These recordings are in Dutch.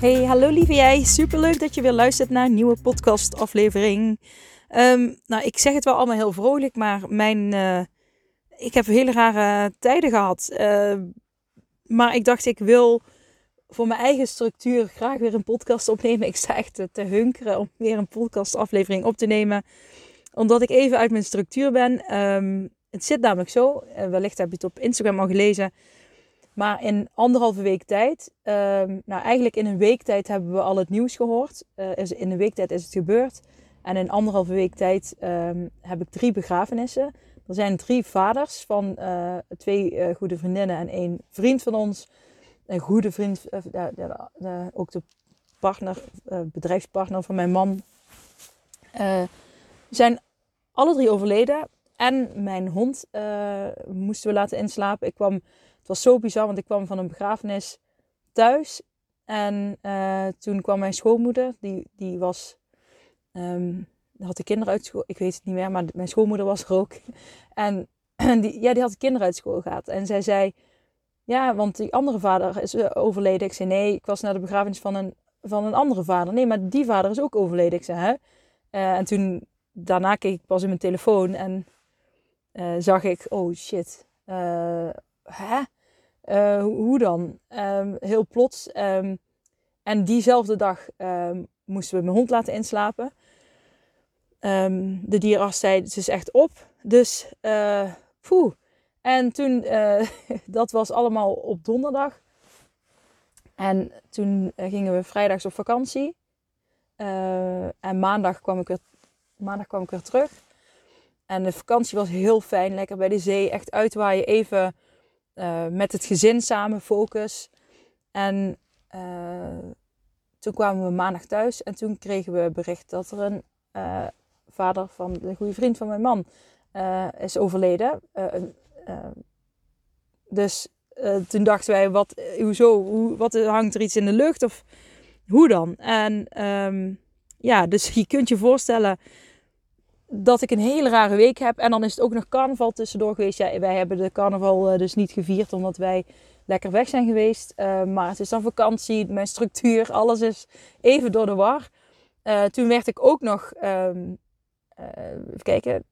Hey, hallo lieve jij. Superleuk dat je weer luistert naar een nieuwe podcastaflevering. Um, nou, ik zeg het wel allemaal heel vrolijk, maar mijn, uh, ik heb hele rare tijden gehad. Uh, maar ik dacht, ik wil voor mijn eigen structuur graag weer een podcast opnemen. Ik sta echt te hunkeren om weer een podcastaflevering op te nemen. Omdat ik even uit mijn structuur ben. Um, het zit namelijk zo, uh, wellicht heb je het op Instagram al gelezen maar in anderhalve week tijd, um, nou eigenlijk in een week tijd hebben we al het nieuws gehoord. Is, in een week tijd is het gebeurd. En in anderhalve week tijd um, heb ik drie begrafenissen. Er zijn drie vaders van uh, twee uh, goede vriendinnen en één vriend van ons. Een goede vriend, ook de partner, bedrijfspartner van mijn man. zijn alle drie overleden. En mijn hond moesten we laten inslapen. Ik kwam het was zo bizar, want ik kwam van een begrafenis thuis. En uh, toen kwam mijn schoonmoeder, die, die was, um, had de kinderen uit school, ik weet het niet meer, maar mijn schoonmoeder was er ook. En die, ja, die had de kinderen uit school gehad. En zij zei, ja, want die andere vader is eh, overleden. Ik zei, nee, ik was naar de begrafenis van een, van een andere vader. Nee, maar die vader is ook overleden. Ik zei, hè? Uh, en toen, daarna keek ik pas in mijn telefoon en zag ik, oh shit, hè? Uh, hoe dan? Um, heel plots. Um, en diezelfde dag um, moesten we mijn hond laten inslapen. de dierarts zei, ze is echt op. Dus, uh. En toen, uh, dat was allemaal op donderdag. En toen gingen we vrijdags op vakantie. en maandag kwam, ik weer, maandag kwam ik weer terug. En de vakantie was heel fijn. Lekker bij de zee. Echt uitwaaien. Even uh, met het gezin samen, focus. En uh, toen kwamen we maandag thuis en toen kregen we bericht dat er een uh, vader van de goede vriend van mijn man is overleden. dus toen dachten wij, wat, hoezo, hoe, wat, hangt er iets in de lucht of hoe dan? En um, ja, dus je kunt je voorstellen dat ik een hele rare week heb. En dan is het ook nog carnaval tussendoor geweest. Ja, wij hebben de carnaval uh, dus niet gevierd omdat wij lekker weg zijn geweest. Uh, maar het is dan vakantie, mijn structuur, alles is even door de war. Uh, toen werd ik ook nog, um, even kijken,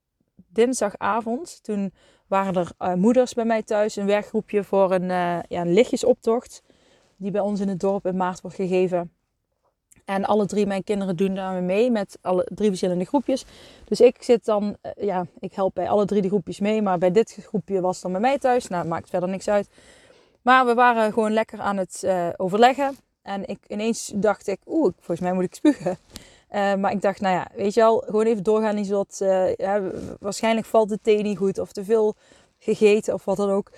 dinsdagavond. Toen waren er moeders bij mij thuis, een werkgroepje voor een, ja, een lichtjesoptocht. Die bij ons in het dorp in maart wordt gegeven. En alle drie mijn kinderen doen daar mee met alle drie verschillende groepjes. Dus ik zit dan, eh, ja, ik help bij alle drie de groepjes mee. Maar bij dit groepje was dan bij mij thuis. Nou, maakt verder niks uit. Maar we waren gewoon lekker aan het uh, overleggen. En ik, ineens dacht ik, oeh, volgens mij moet ik spugen. Uh, maar ik dacht, nou ja, weet je al, gewoon even doorgaan. Niet zo ja, waarschijnlijk valt de thee niet goed of te veel gegeten of wat dan ook.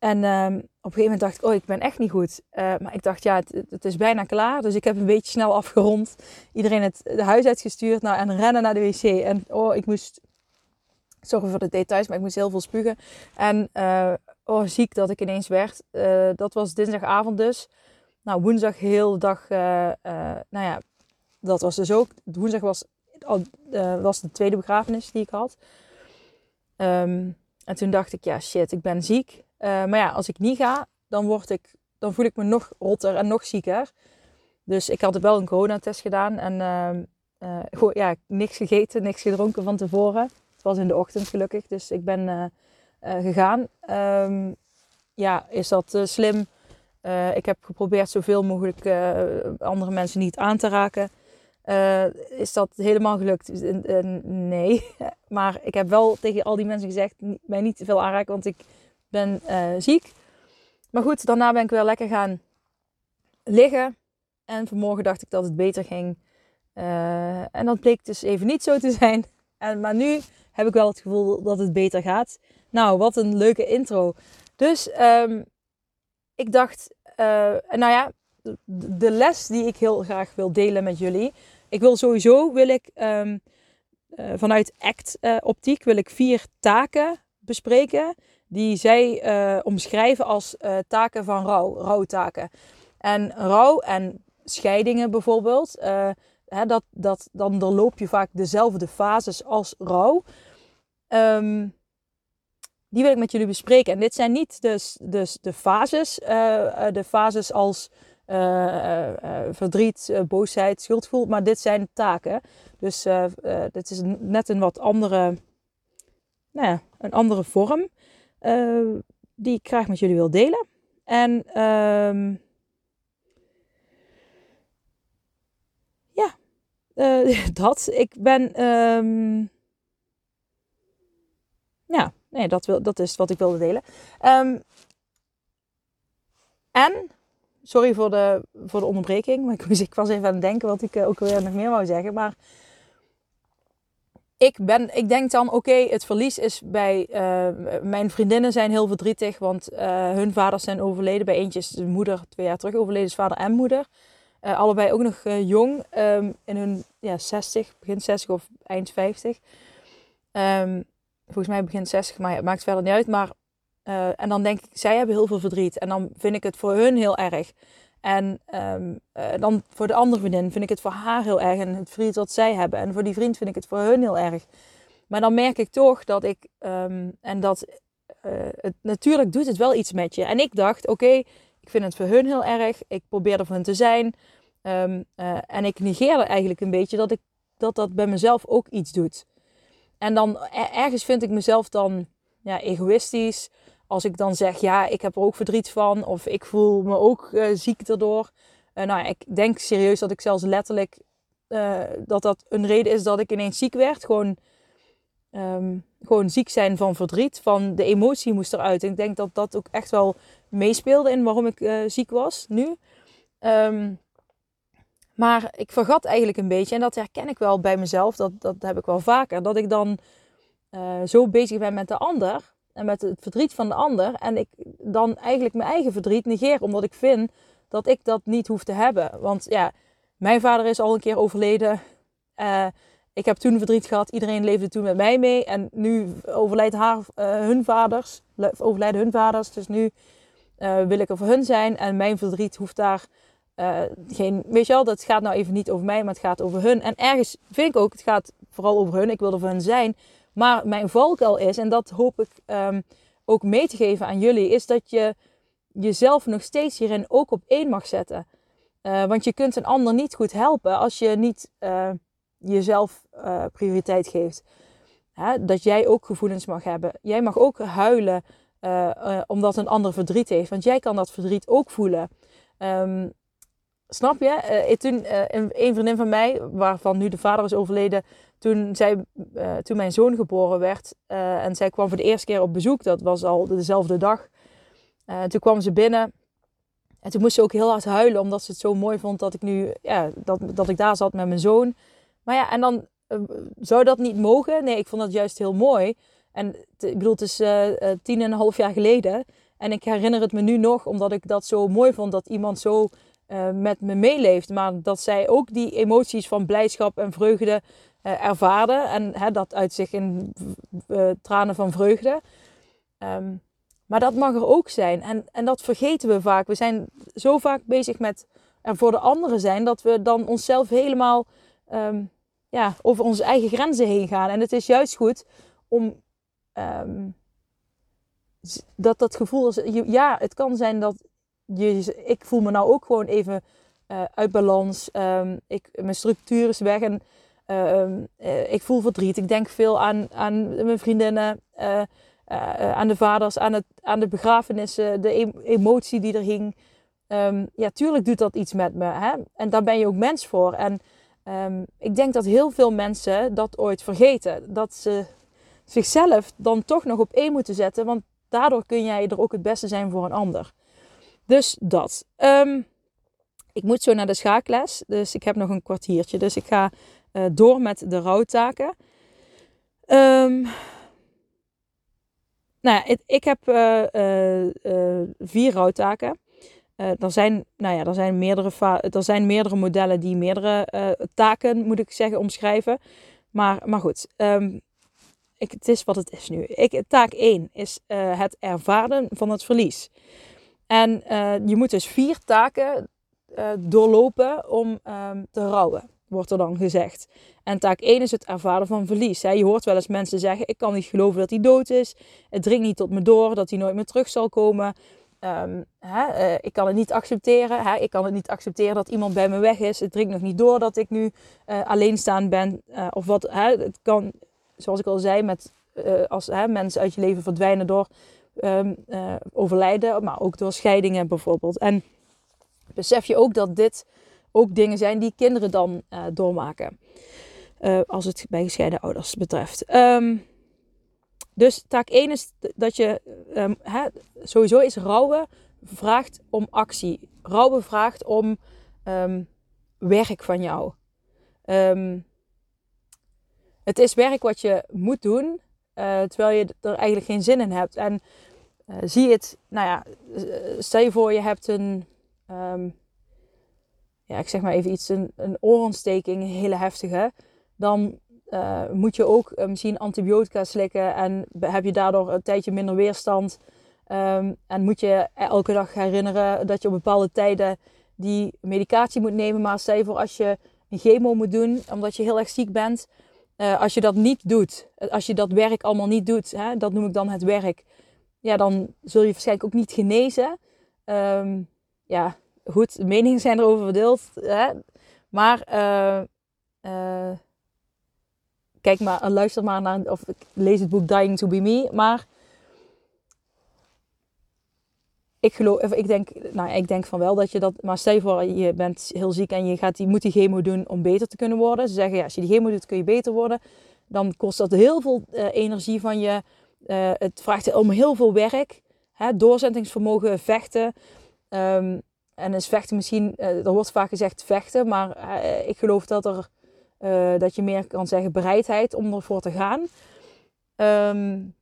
En um, op een gegeven moment dacht ik, oh, ik ben echt niet goed. Uh, maar ik dacht, ja, het, het, is bijna klaar. Dus ik heb een beetje snel afgerond. Iedereen het de huis uitgestuurd. Nou, en rennen naar de wc. En oh, ik moest, sorry voor de details, maar ik moest heel veel spugen. En uh, oh, ziek dat ik ineens werd. Uh, dat was dinsdagavond dus. Nou, woensdag heel dag, nou ja, dat was dus ook. Woensdag was, was de tweede begrafenis die ik had. Um, en toen dacht ik, ja, shit, ik ben ziek. Uh, maar ja, als ik niet ga, dan, word ik, dan voel ik me nog rotter en nog zieker. Dus ik had wel een coronatest gedaan. En uh, uh, ja, niks gegeten, niks gedronken van tevoren. Het was in de ochtend gelukkig, dus ik ben gegaan. Um, ja, is dat slim? ik heb geprobeerd zoveel mogelijk andere mensen niet aan te raken. is dat helemaal gelukt? nee. maar ik heb wel tegen al die mensen gezegd: mij niet te veel aanraken, want ik ben uh, ziek. Maar goed, daarna ben ik wel lekker gaan liggen. En vanmorgen dacht ik dat het beter ging. Uh, en dat bleek dus even niet zo te zijn. En, maar nu heb ik wel het gevoel dat het beter gaat. Nou, wat een leuke intro. Dus um, ik dacht, uh, nou ja, de les die ik heel graag wil delen met jullie. Ik wil sowieso, wil ik ehm, eh, vanuit ACT-optiek, wil ik vier taken bespreken. Die zij omschrijven als taken van rouw, rouwtaken. En rouw en scheidingen bijvoorbeeld, hè, dat, dat, dan doorloop je vaak dezelfde fases als rouw. Um, die wil ik met jullie bespreken. En dit zijn niet dus, dus de fases, uh, de fases als uh, verdriet, boosheid, schuldgevoel, maar dit zijn taken. Dus dit is net een wat andere, nou ja, een andere vorm die ik graag met jullie wil delen. En um, ja, dat. Ik ben, um, ja nee, dat, wil, dat is wat ik wilde delen. Ehm, en, sorry voor de, voor de onderbreking, maar ik, was even aan het denken wat ik uh, ook weer nog meer wou zeggen. Maar ik, ben, ik denk dan, oké, het verlies is bij uh, mijn vriendinnen zijn heel verdrietig, want uh, hun vaders zijn overleden. Bij eentje is de moeder twee jaar terug overleden, is vader en moeder. allebei ook nog jong, um, in hun ja, 60, begin 60 of eind 50. Um, volgens mij begin 60, maar het maakt verder niet uit. Maar, en dan denk ik, zij hebben heel veel verdriet. En dan vind ik het voor hun heel erg. En um, uh, dan voor de andere vriendin vind ik het voor haar heel erg. En het verdriet wat zij hebben. En voor die vriend vind ik het voor hun heel erg. Maar dan merk ik toch dat ik, um, en dat, uh, het, natuurlijk doet het wel iets met je. En ik dacht, oké, ik vind het voor hun heel erg. Ik probeer er voor hun te zijn. Um, en ik negeerde eigenlijk een beetje dat, ik, dat dat bij mezelf ook iets doet. En dan ergens vind ik mezelf dan ja, egoïstisch. Als ik dan zeg, ja, ik heb er ook verdriet van. Of ik voel me ook uh, ziek daardoor. Uh, nou, ik denk serieus dat ik zelfs letterlijk... Uh, dat dat een reden is dat ik ineens ziek werd. Gewoon, um, gewoon ziek zijn van verdriet. Van de emotie moest eruit. En ik denk dat dat ook echt wel meespeelde in waarom ik ziek was nu. Um, maar ik vergat eigenlijk een beetje, en dat herken ik wel bij mezelf, dat, dat heb ik wel vaker, dat ik dan zo bezig ben met de ander en met het verdriet van de ander. En ik dan eigenlijk mijn eigen verdriet negeer, omdat ik vind dat ik dat niet hoef te hebben. Want ja, mijn vader is al een keer overleden. Uh, ik heb toen verdriet gehad. Iedereen leefde toen met mij mee. En nu overlijdt haar, uh, hun vaders. Overlijden hun vaders. Dus nu wil ik er voor hun zijn. En mijn verdriet hoeft daar geen, weet je wel, dat gaat nou even niet over mij, maar het gaat over hun. En ergens vind ik ook, het gaat vooral over hun. Ik wil er voor hun zijn. Maar mijn valkuil is, en dat hoop ik um, ook mee te geven aan jullie, is dat je jezelf nog steeds hierin ook op één mag zetten. Uh, want je kunt een ander niet goed helpen als je niet uh, jezelf prioriteit geeft. Hè? Dat jij ook gevoelens mag hebben. Jij mag ook huilen omdat een ander verdriet heeft. Want jij kan dat verdriet ook voelen. Um, Snap je? Uh, toen uh, een, een, vriendin van mij, waarvan nu de vader is overleden, toen, zij, uh, toen mijn zoon geboren werd en zij kwam voor de eerste keer op bezoek, dat was al dezelfde dag. toen kwam ze binnen en toen moest ze ook heel hard huilen, omdat ze het zo mooi vond dat ik nu, ja, dat, dat ik daar zat met mijn zoon. Maar ja, en dan zou dat niet mogen? Nee, ik vond dat juist heel mooi. En ik bedoel, het is tien en een half jaar geleden. En ik herinner het me nu nog, omdat ik dat zo mooi vond dat iemand zo uh, met me meeleeft. Maar dat zij ook die emoties van blijdschap en vreugde uh, ervaarde. En hè, dat uit zich in uh, tranen van vreugde. Um, maar dat mag er ook zijn. En, en dat vergeten we vaak. We zijn zo vaak bezig met er voor de anderen zijn. Dat we dan onszelf helemaal um, ja, over onze eigen grenzen heen gaan. En het is juist goed om... Um, dat dat gevoel ja, het kan zijn dat ik voel me nou ook gewoon even uh, uit balans. Um, ik, mijn structuur is weg en uh, ik voel verdriet. Ik denk veel aan, aan mijn vriendinnen, uh, aan de vaders, aan, het, aan de begrafenissen, de emotie die er hing. Um, ja, tuurlijk doet dat iets met me. Hè? En daar ben je ook mens voor. En ik denk dat heel veel mensen dat ooit vergeten. Dat ze zichzelf dan toch nog op één moeten zetten. Want daardoor kun jij er ook het beste zijn voor een ander. Dus dat. Um, ik moet zo naar de schaakles. Dus ik heb nog een kwartiertje. Dus ik ga uh, door met de rouwtaken. Um, nou ja, ik, heb uh, uh, vier rouwtaken. Er, zijn, nou ja, er, zijn meerdere er zijn meerdere modellen die meerdere taken, moet ik zeggen, omschrijven. Maar, maar goed, um, ik, het is wat het is nu. Ik, taak 1 is het ervaren van het verlies. En je moet dus vier taken doorlopen om um, te rouwen, wordt er dan gezegd. En taak 1 is het ervaren van verlies. Je hoort wel eens mensen zeggen: Ik kan niet geloven dat hij dood is. Het dringt niet tot me door dat hij nooit meer terug zal komen. Um, hè, uh, ik kan het niet accepteren. Hè, ik kan het niet accepteren dat iemand bij me weg is. Het dringt nog niet door dat ik nu alleenstaan ben. Of wat. Hè, het kan, zoals ik al zei, met, als mensen uit je leven verdwijnen door um, overlijden, maar ook door scheidingen bijvoorbeeld. En besef je ook dat dit ook dingen zijn die kinderen dan doormaken. als het bij gescheiden ouders betreft. Um, dus taak 1 is dat je hè, sowieso is rouwen vraagt om actie. Rouwen vraagt om werk van jou. Het is werk wat je moet doen, uh, terwijl je er eigenlijk geen zin in hebt. En uh, zie het, nou ja, stel je voor je hebt een, ja, ik zeg maar even iets, een, oorontsteking, een hele heftige. Dan moet je ook misschien antibiotica slikken en heb je daardoor een tijdje minder weerstand. Um, en moet je elke dag herinneren dat je op bepaalde tijden die medicatie moet nemen. Maar stel voor als je een chemo moet doen omdat je heel erg ziek bent. Uh, als je dat niet doet, als je dat werk allemaal niet doet, hè, dat noem ik dan het werk. Ja, dan zul je waarschijnlijk ook niet genezen. Um, ja, goed, meningen zijn erover verdeeld. Hè? Maar kijk maar, luister maar naar, of lees het boek Dying to Be Me. Maar ik geloof, ik denk, nou, ik denk van wel dat je dat, maar stel je voor, je bent heel ziek en je gaat die, moet die chemo doen om beter te kunnen worden. Ze zeggen, ja, als je die chemo doet, kun je beter worden. Dan kost dat heel veel uh, energie van je. Uh, het vraagt om heel veel werk, hè, doorzettingsvermogen, vechten. Um, en is vechten misschien, uh, er wordt vaak gezegd vechten, maar ik geloof dat er dat je meer kan zeggen bereidheid om ervoor te gaan. Um,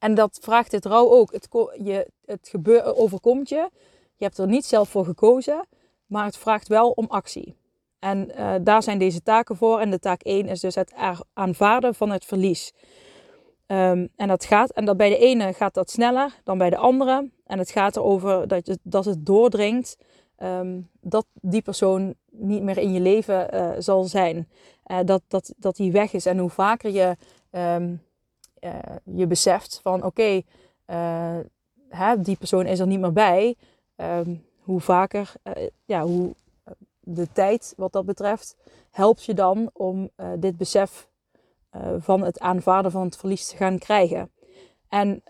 en dat vraagt het rouw ook. Het, je, het gebeur, overkomt je. Je hebt er niet zelf voor gekozen, maar het vraagt wel om actie. En uh, daar zijn deze taken voor. En de taak 1 is dus het aanvaarden van het verlies. Um, en dat gaat, en dat bij de ene gaat dat sneller dan bij de andere. En het gaat erover dat, het, dat het doordringt um, dat die persoon niet meer in je leven uh, zal zijn. Uh, dat, dat, dat die weg is. En hoe vaker je um, uh, je beseft van oké, okay, die persoon is er niet meer bij. Um, hoe vaker, ja, hoe de tijd wat dat betreft, helpt je dan om dit besef van het aanvaarden van het verlies te gaan krijgen. En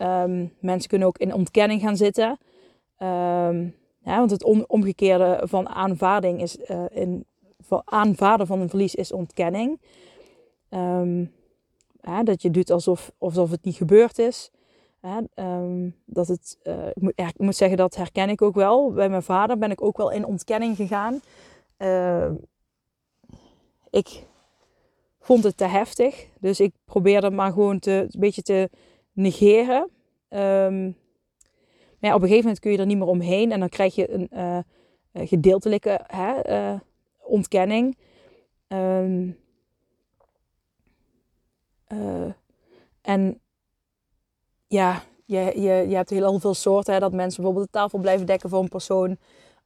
mensen kunnen ook in ontkenning gaan zitten. Ja, want het omgekeerde van aanvaarding is van aanvaarden van een verlies is ontkenning. Um, ja, dat je doet alsof, alsof het niet gebeurd is. Ja, um, dat het, uh, ik, moet, moet, zeggen, dat herken ik ook wel. Bij mijn vader ben ik ook wel in ontkenning gegaan. Uh, ik vond het te heftig. Dus ik probeerde maar gewoon te, een beetje te negeren. Um, maar ja, op een gegeven moment kun je er niet meer omheen en dan krijg je een uh, gedeeltelijke hè, uh, ontkenning. Um, uh, en ja, je, je, je hebt heel veel soorten. Hè, dat mensen bijvoorbeeld de tafel blijven dekken voor een persoon.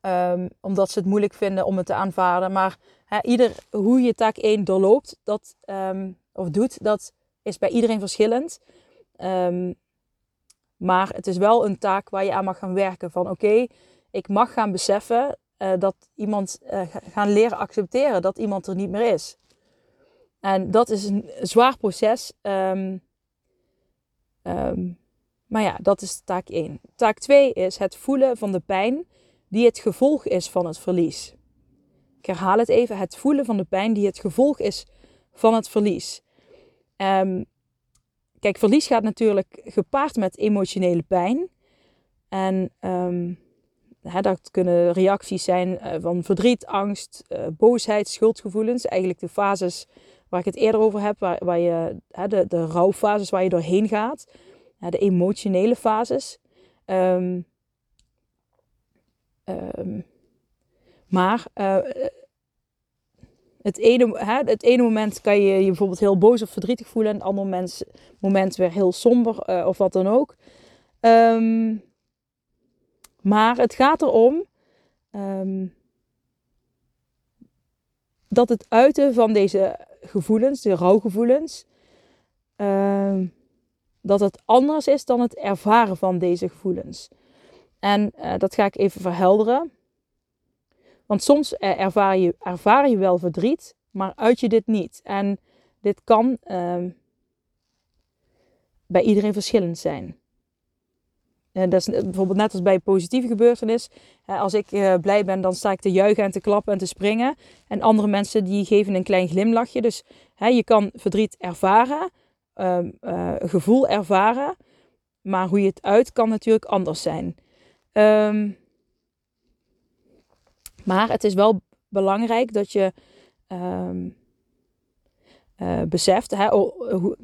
Um, omdat ze het moeilijk vinden om het te aanvaarden. Maar hè, ieder, hoe je taak 1 doorloopt, dat, um, of doet, dat is bij iedereen verschillend. Um, maar het is wel een taak waar je aan mag gaan werken. Van oké, ik mag gaan beseffen uh, dat iemand uh, gaan leren accepteren dat iemand er niet meer is. En dat is een zwaar proces. Um, um, maar ja, dat is taak 1. Taak 2 is het voelen van de pijn die het gevolg is van het verlies. Ik herhaal het even: het voelen van de pijn die het gevolg is van het verlies. Um, Kijk, verlies gaat natuurlijk gepaard met emotionele pijn. En um, hè, dat kunnen reacties zijn uh, van verdriet, angst, uh, boosheid, schuldgevoelens. Eigenlijk de fases waar ik het eerder over heb, waar, waar je, hè, de, de rouwfases waar je doorheen gaat. de emotionele fases. Ehm, ehm, maar uh, het, ene, hè, het ene moment kan je je bijvoorbeeld heel boos of verdrietig voelen. En het andere moment, weer heel somber uh, of wat dan ook. Um, maar het gaat erom dat het uiten van deze gevoelens, de rouwgevoelens, uh, dat het anders is dan het ervaren van deze gevoelens. En uh, dat ga ik even verhelderen. Want soms ervaar je, ervaar je wel verdriet, maar uit je dit niet. En dit kan uh, bij iedereen verschillend zijn. En dat is bijvoorbeeld net als bij positieve gebeurtenis. Als ik uh, blij ben, dan sta ik te juichen en te klappen en te springen. En andere mensen die geven een klein glimlachje. Dus je kan verdriet ervaren, uh, gevoel ervaren. Maar hoe je het uit kan natuurlijk anders zijn. Um, maar het is wel belangrijk dat je uh, beseft,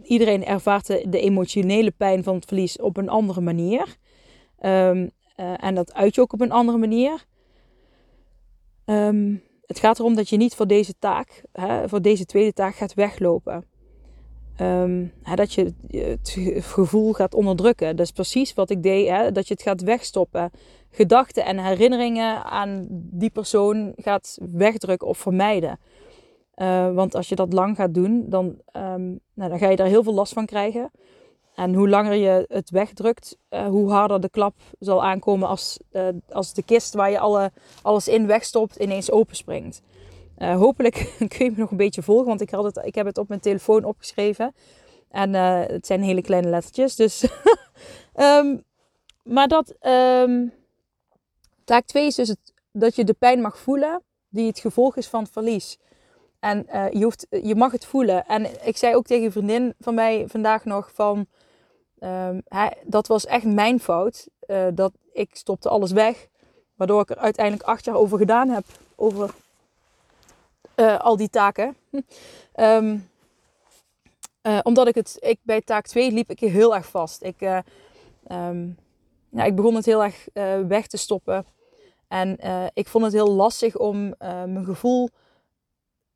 iedereen ervaart de, emotionele pijn van het verlies op een andere manier. Um, uh, en dat uit je ook op een andere manier. Um, het gaat erom dat je niet voor deze taak, hè, voor deze tweede taak gaat weglopen. Um, hè, dat je het gevoel gaat onderdrukken. Dat is precies wat ik deed, hè, dat je het gaat wegstoppen. Gedachten en herinneringen aan die persoon gaat wegdrukken of vermijden. Uh, want als je dat lang gaat doen, dan, nou, dan ga je daar heel veel last van krijgen. En hoe langer je het wegdrukt, uh, hoe harder de klap zal aankomen als, uh, als de kist waar je alle, alles in wegstopt ineens openspringt. Uh, hopelijk kun je me nog een beetje volgen, want ik, had het, ik heb het op mijn telefoon opgeschreven. En het zijn hele kleine lettertjes. Dus um, maar dat, um, taak 2 is dus dat je de pijn mag voelen die het gevolg is van verlies. En je, hoeft, je mag het voelen. En ik zei ook tegen een vriendin van mij vandaag nog van Um, hij, dat was echt mijn fout. Uh, dat ik stopte alles weg. Waardoor ik er uiteindelijk acht jaar over gedaan heb. Over uh, al die taken. um, uh, omdat ik het... Ik, bij taak 2 liep ik heel erg vast. Ik, um, ik begon het heel erg weg te stoppen. En ik vond het heel lastig om mijn gevoel...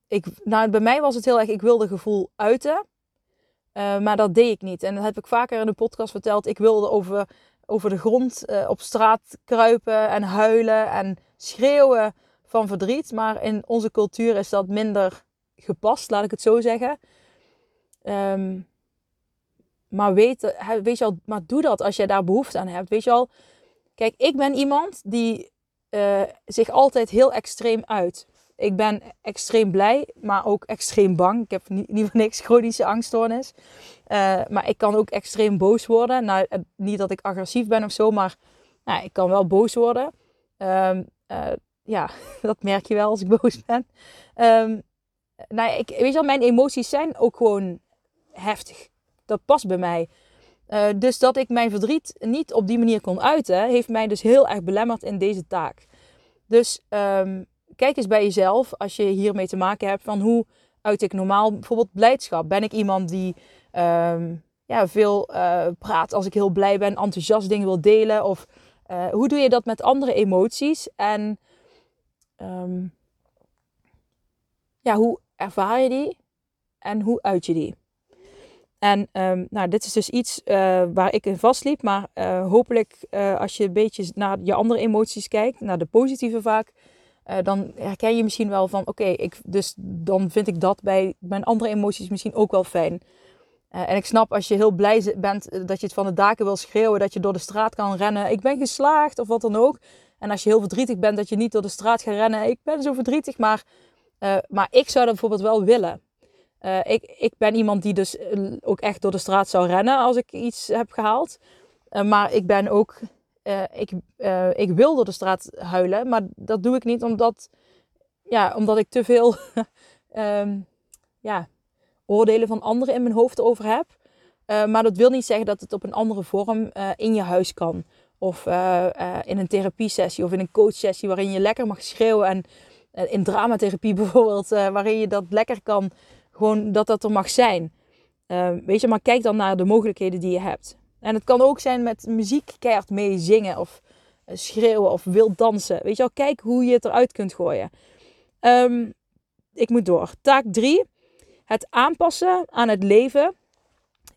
Ik, nou, bij mij was het heel erg... Ik wilde gevoel uiten. Uh, maar dat deed ik niet. En dat heb ik vaker in de podcast verteld. Ik wilde over, over de grond uh, op straat kruipen en huilen en schreeuwen van verdriet. Maar in onze cultuur is dat minder gepast, laat ik het zo zeggen. Um, maar weet, weet je al, maar doe dat als je daar behoefte aan hebt. Weet je al, kijk, ik ben iemand die uh, zich altijd heel extreem uit ik ben extreem blij, maar ook extreem bang. Ik heb niet, niet voor niks chronische angststoornis. Uh, maar ik kan ook extreem boos worden. Nou, eh, niet dat ik agressief ben of zo, maar nou, ik kan wel boos worden. Um, uh, ja, dat merk je wel als ik boos ben. Um, nou, ik, weet je wel, mijn emoties zijn ook gewoon heftig. Dat past bij mij. Dus dat ik mijn verdriet niet op die manier kon uiten, heeft mij dus heel erg belemmerd in deze taak. Dus um, kijk eens bij jezelf als je hiermee te maken hebt van hoe uit ik normaal bijvoorbeeld blijdschap. Ben ik iemand die um, ja, veel uh, praat als ik heel blij ben, enthousiast dingen wil delen? Of uh, hoe doe je dat met andere emoties? En um, ja, hoe ervaar je die en hoe uit je die? En um, nou, dit is dus iets uh, waar ik in vastliep. Maar hopelijk als je een beetje naar je andere emoties kijkt, naar de positieve vaak, uh, dan herken je misschien wel van oké, okay, dus dan vind ik dat bij mijn andere emoties misschien ook wel fijn. Uh, en ik snap als je heel blij bent eh, dat je het van de daken wil schreeuwen, dat je door de straat kan rennen, ik ben geslaagd of wat dan ook. En als je heel verdrietig bent, dat je niet door de straat gaat rennen, ik ben zo verdrietig, maar, maar ik zou dat bijvoorbeeld wel willen. Ik, ik ben iemand die dus ook echt door de straat zou rennen als ik iets heb gehaald. maar ik ben ook uh, ik, uh, ik wil door de straat huilen, maar dat doe ik niet omdat, ja, omdat ik te veel um, ja, oordelen van anderen in mijn hoofd over heb. Uh, maar dat wil niet zeggen dat het op een andere vorm in je huis kan. Of in een therapiesessie of in een coachsessie waarin je lekker mag schreeuwen. En in dramatherapie bijvoorbeeld, waarin je dat lekker kan, gewoon dat dat er mag zijn. weet je, maar kijk dan naar de mogelijkheden die je hebt. En het kan ook zijn met muziek keihard mee zingen of eh, schreeuwen of wild dansen. Weet je wel, kijk hoe je het eruit kunt gooien. Ehm, ik moet door. Taak 3. Het aanpassen aan het leven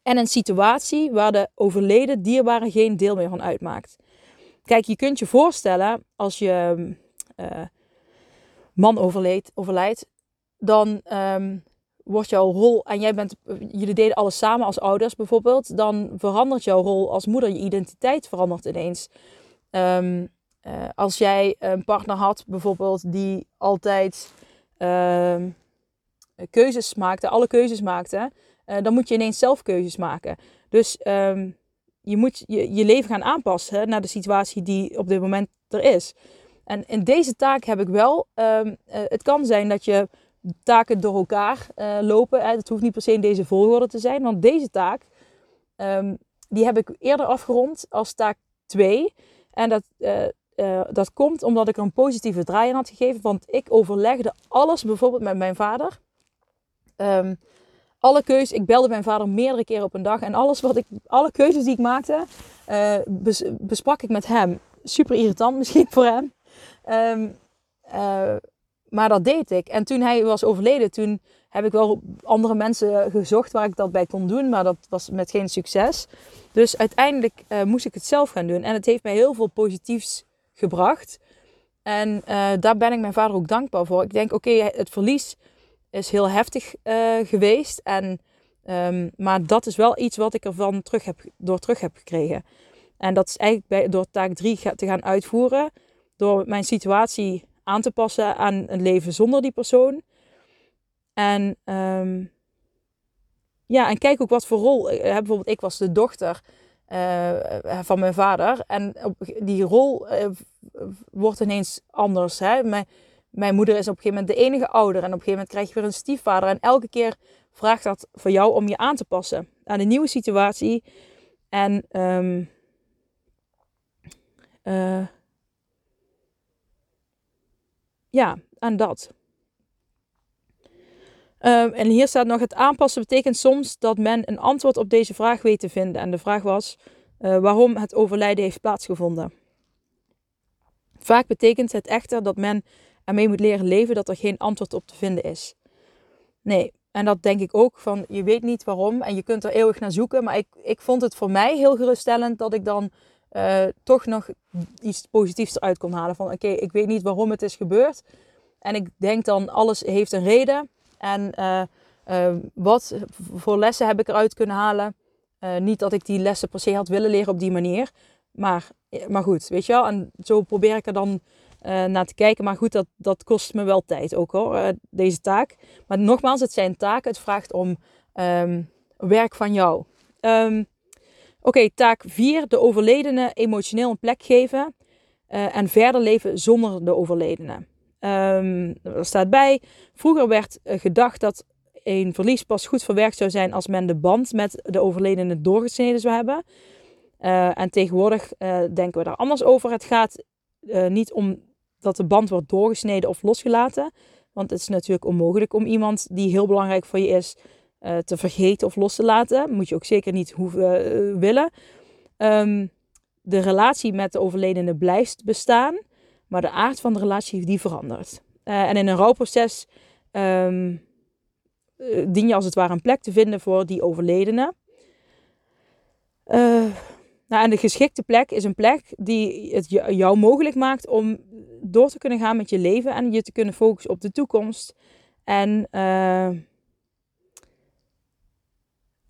en een situatie waar de overleden dierbare geen deel meer van uitmaakt. Kijk, je kunt je voorstellen als je uh, man overleed, overlijdt, dan um, wordt jouw rol, en jij bent, jullie deden alles samen als ouders bijvoorbeeld, dan verandert jouw rol als moeder, je identiteit verandert ineens. Um, uh, als jij een partner had bijvoorbeeld die altijd uh, keuzes maakte, alle keuzes maakte, uh, dan moet je ineens zelf keuzes maken. Dus um, je moet je, je leven gaan aanpassen naar de situatie die op dit moment er is. En in deze taak heb ik wel, um, het kan zijn dat je taken door elkaar uh, lopen. Het hoeft niet per se in deze volgorde te zijn, want deze taak, um, die heb ik eerder afgerond als taak 2. En dat, uh, uh, dat komt omdat ik er een positieve draai in had gegeven, want ik overlegde alles bijvoorbeeld met mijn vader. Um, alle keuzes, ik belde mijn vader meerdere keren op een dag en alles wat ik, alle keuzes die ik maakte, bes, besprak ik met hem. Super irritant misschien voor hem. Um, maar dat deed ik. En toen hij was overleden, toen heb ik wel andere mensen gezocht waar ik dat bij kon doen. Maar dat was met geen succes. Dus uiteindelijk uh, moest ik het zelf gaan doen. En het heeft mij heel veel positiefs gebracht. En uh, daar ben ik mijn vader ook dankbaar voor. Ik denk, oké, het verlies is heel heftig uh, geweest. En, um, maar dat is wel iets wat ik ervan terug heb, door terug heb gekregen. En dat is eigenlijk bij, door taak 3 te gaan uitvoeren. Door mijn situatie aan te passen aan een leven zonder die persoon. En um, ja, en kijk ook wat voor rol. Uh, bijvoorbeeld, ik was de dochter uh, van mijn vader. En die rol wordt ineens anders. Hè? Mijn, mijn moeder is op een gegeven moment de enige ouder. En op een gegeven moment krijg je weer een stiefvader. En elke keer vraagt dat voor jou om je aan te passen aan een nieuwe situatie. En um, ja, aan dat. Um, en hier staat nog: het aanpassen betekent soms dat men een antwoord op deze vraag weet te vinden. En de vraag was uh, waarom het overlijden heeft plaatsgevonden. Vaak betekent het echter dat men ermee moet leren leven dat er geen antwoord op te vinden is. Nee, en dat denk ik ook van je weet niet waarom en je kunt er eeuwig naar zoeken. Maar ik, ik vond het voor mij heel geruststellend dat ik dan uh, toch nog iets positiefs eruit kon halen. Van oké, ik weet niet waarom het is gebeurd. En ik denk dan, alles heeft een reden. En uh, uh, wat voor lessen heb ik eruit kunnen halen? niet dat ik die lessen per se had willen leren op die manier. Maar, maar goed, weet je wel. En zo probeer ik er dan naar te kijken. Maar goed, dat, dat kost me wel tijd ook hoor, deze taak. Maar nogmaals, het zijn taken. Het vraagt om um, werk van jou. Um, Oké, taak 4. De overledene emotioneel een plek geven. Uh, en verder leven zonder de overledene. Um, er staat bij. Vroeger werd uh, gedacht dat een verlies pas goed verwerkt zou zijn als men de band met de overledene doorgesneden zou hebben. Uh, en tegenwoordig denken we daar anders over. Het gaat niet om dat de band wordt doorgesneden of losgelaten. Want het is natuurlijk onmogelijk om iemand die heel belangrijk voor je is uh, te vergeten of los te laten. Moet je ook zeker niet hoeven uh, willen. Um, de relatie met de overledene blijft bestaan, maar de aard van de relatie die verandert. Uh, en in een rouwproces um, dien je als het ware een plek te vinden voor die overledene. nou, en de geschikte plek is een plek die het jou mogelijk maakt om door te kunnen gaan met je leven en je te kunnen focussen op de toekomst. En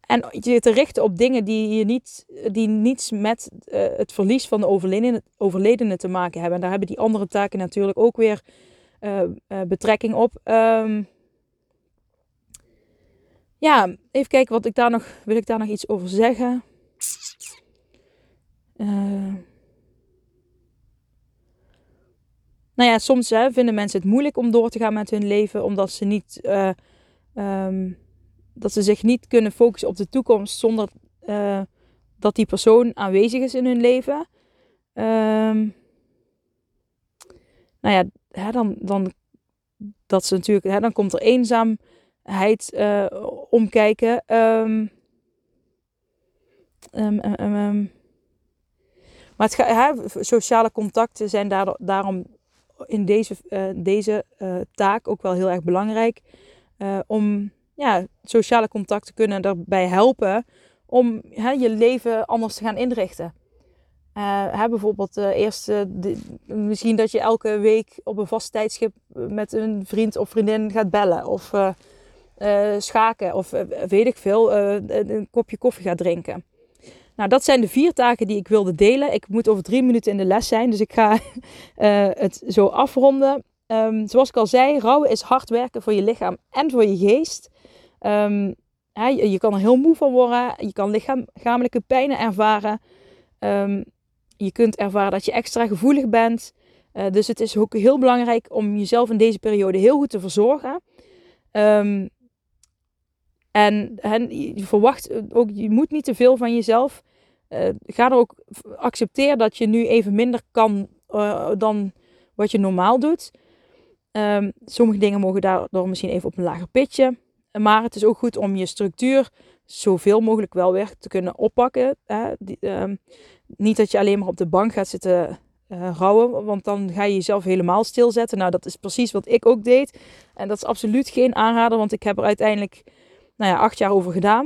en je te richten op dingen die, je niet, die niets met uh, het verlies van de overledene, overledene te maken hebben. En daar hebben die andere taken natuurlijk ook weer uh, uh, betrekking op. Um, ja, even kijken wat ik daar nog. Wil ik daar nog iets over zeggen? nou ja, soms hè, vinden mensen het moeilijk om door te gaan met hun leven, omdat ze niet. Um, dat ze zich niet kunnen focussen op de toekomst zonder uh, dat die persoon aanwezig is in hun leven. Um, nou ja, hè, dan, dan, dat ze natuurlijk, hè, dan komt er eenzaamheid uh, omkijken. Ehm, ehm, ehm, maar het ga, hè, sociale contacten zijn daar, daarom in deze, uh, deze taak ook wel heel erg belangrijk. Om ja, sociale contacten kunnen erbij helpen om hè, je leven anders te gaan inrichten. Hè, bijvoorbeeld eerst de, misschien dat je elke week op een vast tijdschip met een vriend of vriendin gaat bellen. Of schaken of weet ik veel, een kopje koffie gaat drinken. Nou, dat zijn de vier taken die ik wilde delen. Ik moet over drie minuten in de les zijn, dus ik ga het zo afronden. Um, zoals ik al zei, rouwen is hard werken voor je lichaam en voor je geest. Hè, je, kan er heel moe van worden. Je kan lichamelijke pijnen ervaren. Um, je kunt ervaren dat je extra gevoelig bent. Uh, dus het is ook heel belangrijk om jezelf in deze periode heel goed te verzorgen. Um, en, je verwacht ook, je moet niet te veel van jezelf. Uh, ga er ook, accepteer dat je nu even minder kan uh, dan wat je normaal doet. Sommige dingen mogen daardoor misschien even op een lager pitje. Maar het is ook goed om je structuur zoveel mogelijk wel weer te kunnen oppakken. Hè? Um, niet dat je alleen maar op de bank gaat zitten uh, rouwen, want dan ga je jezelf helemaal stilzetten. Nou, dat is precies wat ik ook deed. En dat is absoluut geen aanrader, want ik heb er uiteindelijk nou ja, acht jaar over gedaan.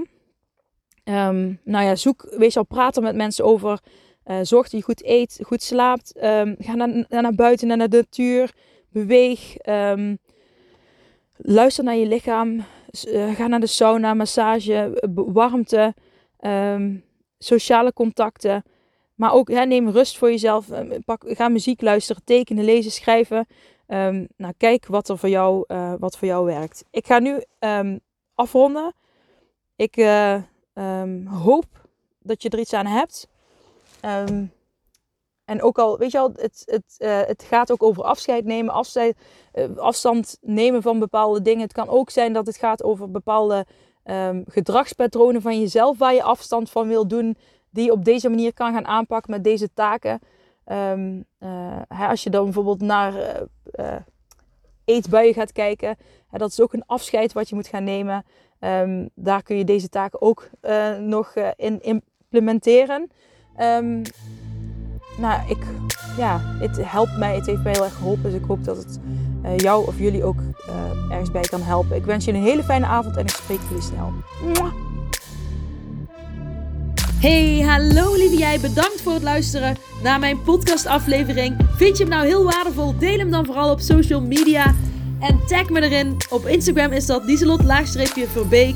Um, nou ja, zoek, wees al praten met mensen over. Uh, zorg dat je goed eet, goed slaapt. Um, ga naar, naar buiten, naar de natuur. Beweeg. Luister naar je lichaam. Uh, ga naar de sauna, massage, warmte. sociale contacten. Maar ook hè, neem rust voor jezelf. Pak, ga muziek luisteren, tekenen, lezen, schrijven. nou, kijk wat er voor jou, uh, wat voor jou werkt. Ik ga nu afronden. Ik hoop dat je er iets aan hebt. En ook al, weet je al, het, het, uh, het gaat ook over afscheid nemen, uh, afstand nemen van bepaalde dingen. Het kan ook zijn dat het gaat over bepaalde um, gedragspatronen van jezelf waar je afstand van wil doen, die je op deze manier kan gaan aanpakken met deze taken. Uh, hè, als je dan bijvoorbeeld naar eetbuien gaat kijken, dat is ook een afscheid wat je moet gaan nemen. Um, daar kun je deze taken ook nog in implementeren. Um, nou, ik, ja, het helpt mij, het heeft mij heel erg geholpen. Dus ik hoop dat het uh, jou of jullie ook ergens bij kan helpen. Ik wens jullie een hele fijne avond en ik spreek jullie snel. Hey, hallo lieve jij. Bedankt voor het luisteren naar mijn podcastaflevering. Vind je hem nou heel waardevol? Deel hem dan vooral op social media. En tag me erin. Op Instagram is dat Dieselot-Verbeek.